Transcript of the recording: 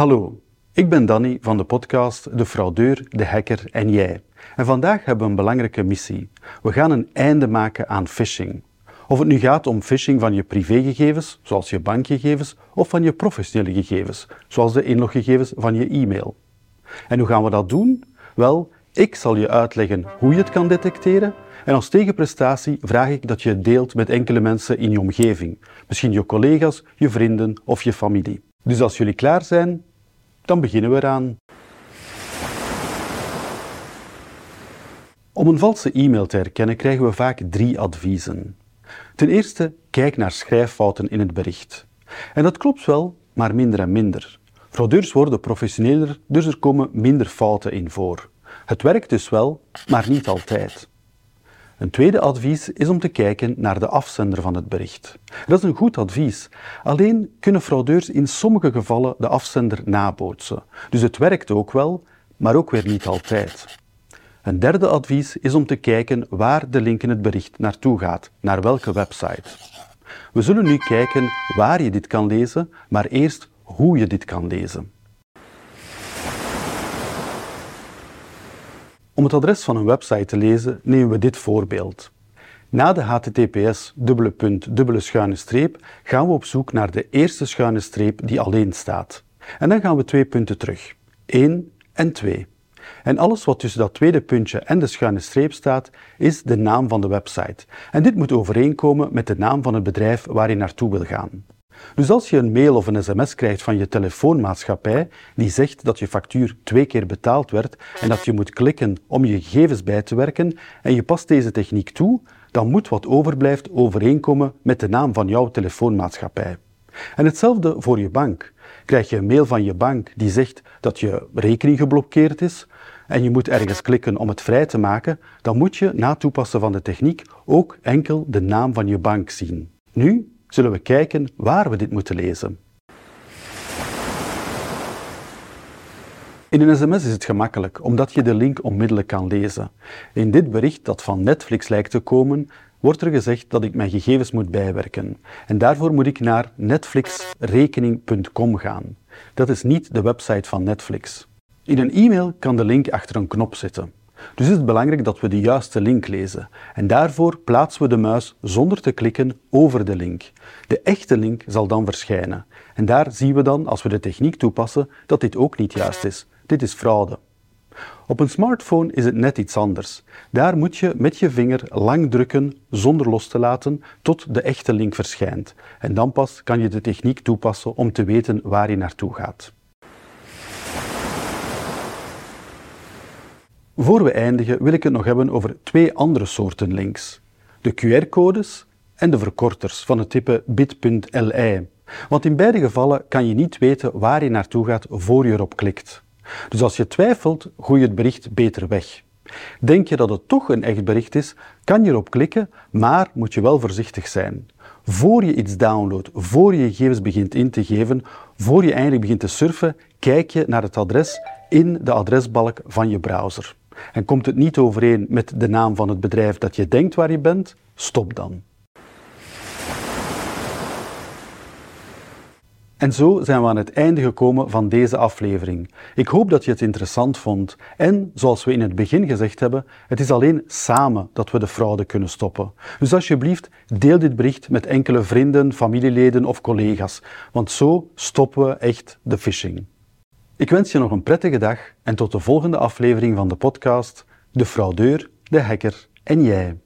Hallo, ik ben Danny van de podcast De Fraudeur, de Hacker en Jij. En vandaag hebben we een belangrijke missie. We gaan een einde maken aan phishing. Of het nu gaat om phishing van je privégegevens, zoals je bankgegevens, of van je professionele gegevens, zoals de inloggegevens van je e-mail. En hoe gaan we dat doen? Wel, ik zal je uitleggen hoe je het kan detecteren en als tegenprestatie vraag ik dat je het deelt met enkele mensen in je omgeving, misschien je collega's, je vrienden of je familie. Dus als jullie klaar zijn, dan beginnen we eraan. Om een valse e-mail te herkennen krijgen we vaak drie adviezen. Ten eerste, kijk naar schrijffouten in het bericht. En dat klopt wel, maar minder en minder. Fraudeurs worden professioneler, dus er komen minder fouten in voor. Het werkt dus wel, maar niet altijd. Een tweede advies is om te kijken naar de afzender van het bericht. Dat is een goed advies. Alleen kunnen fraudeurs in sommige gevallen de afzender nabootsen. Dus het werkt ook wel, maar ook weer niet altijd. Een derde advies is om te kijken waar de link in het bericht naartoe gaat, naar welke website. We zullen nu kijken waar je dit kan lezen, maar eerst hoe je dit kan lezen. Om het adres van een website te lezen nemen we dit voorbeeld. Na de https dubbele punt dubbele schuine streep gaan we op zoek naar de eerste schuine streep die alleen staat. En dan gaan we twee punten terug. 1 en 2. En alles wat tussen dat tweede puntje en de schuine streep staat, is de naam van de website. En dit moet overeenkomen met de naam van het bedrijf waar je naartoe wil gaan. Dus als je een mail of een sms krijgt van je telefoonmaatschappij die zegt dat je factuur twee keer betaald werd en dat je moet klikken om je gegevens bij te werken en je past deze techniek toe, dan moet wat overblijft overeenkomen met de naam van jouw telefoonmaatschappij. En hetzelfde voor je bank. Krijg je een mail van je bank die zegt dat je rekening geblokkeerd is en je moet ergens klikken om het vrij te maken, dan moet je na toepassen van de techniek ook enkel de naam van je bank zien. Nu zullen we kijken waar we dit moeten lezen. In een sms is het gemakkelijk, omdat je de link onmiddellijk kan lezen. In dit bericht dat van Netflix lijkt te komen, wordt er gezegd dat ik mijn gegevens moet bijwerken. En daarvoor moet ik naar netflixrekening.com gaan. Dat is niet de website van Netflix. In een e-mail kan de link achter een knop zitten. Dus is het belangrijk dat we de juiste link lezen. En daarvoor plaatsen we de muis zonder te klikken over de link. De echte link zal dan verschijnen. En daar zien we dan, als we de techniek toepassen, dat dit ook niet juist is. Dit is fraude. Op een smartphone is het net iets anders. Daar moet je met je vinger lang drukken zonder los te laten tot de echte link verschijnt. En dan pas kan je de techniek toepassen om te weten waar je naartoe gaat. Voor we eindigen wil ik het nog hebben over twee andere soorten links. De QR-codes en de verkorters van het type bit.li. Want in beide gevallen kan je niet weten waar je naartoe gaat voor je erop klikt. Dus als je twijfelt, gooi je het bericht beter weg. Denk je dat het toch een echt bericht is, kan je erop klikken, maar moet je wel voorzichtig zijn. Voor je iets downloadt, voor je gegevens begint in te geven, voor je eigenlijk begint te surfen, kijk je naar het adres in de adresbalk van je browser. En komt het niet overeen met de naam van het bedrijf dat je denkt waar je bent, stop dan. En zo zijn we aan het einde gekomen van deze aflevering. Ik hoop dat je het interessant vond. En zoals we in het begin gezegd hebben, het is alleen samen dat we de fraude kunnen stoppen. Dus alsjeblieft, deel dit bericht met enkele vrienden, familieleden of collega's, want zo stoppen we echt de phishing. Ik wens je nog een prettige dag en tot de volgende aflevering van de podcast De Fraudeur, de Hacker en Jij.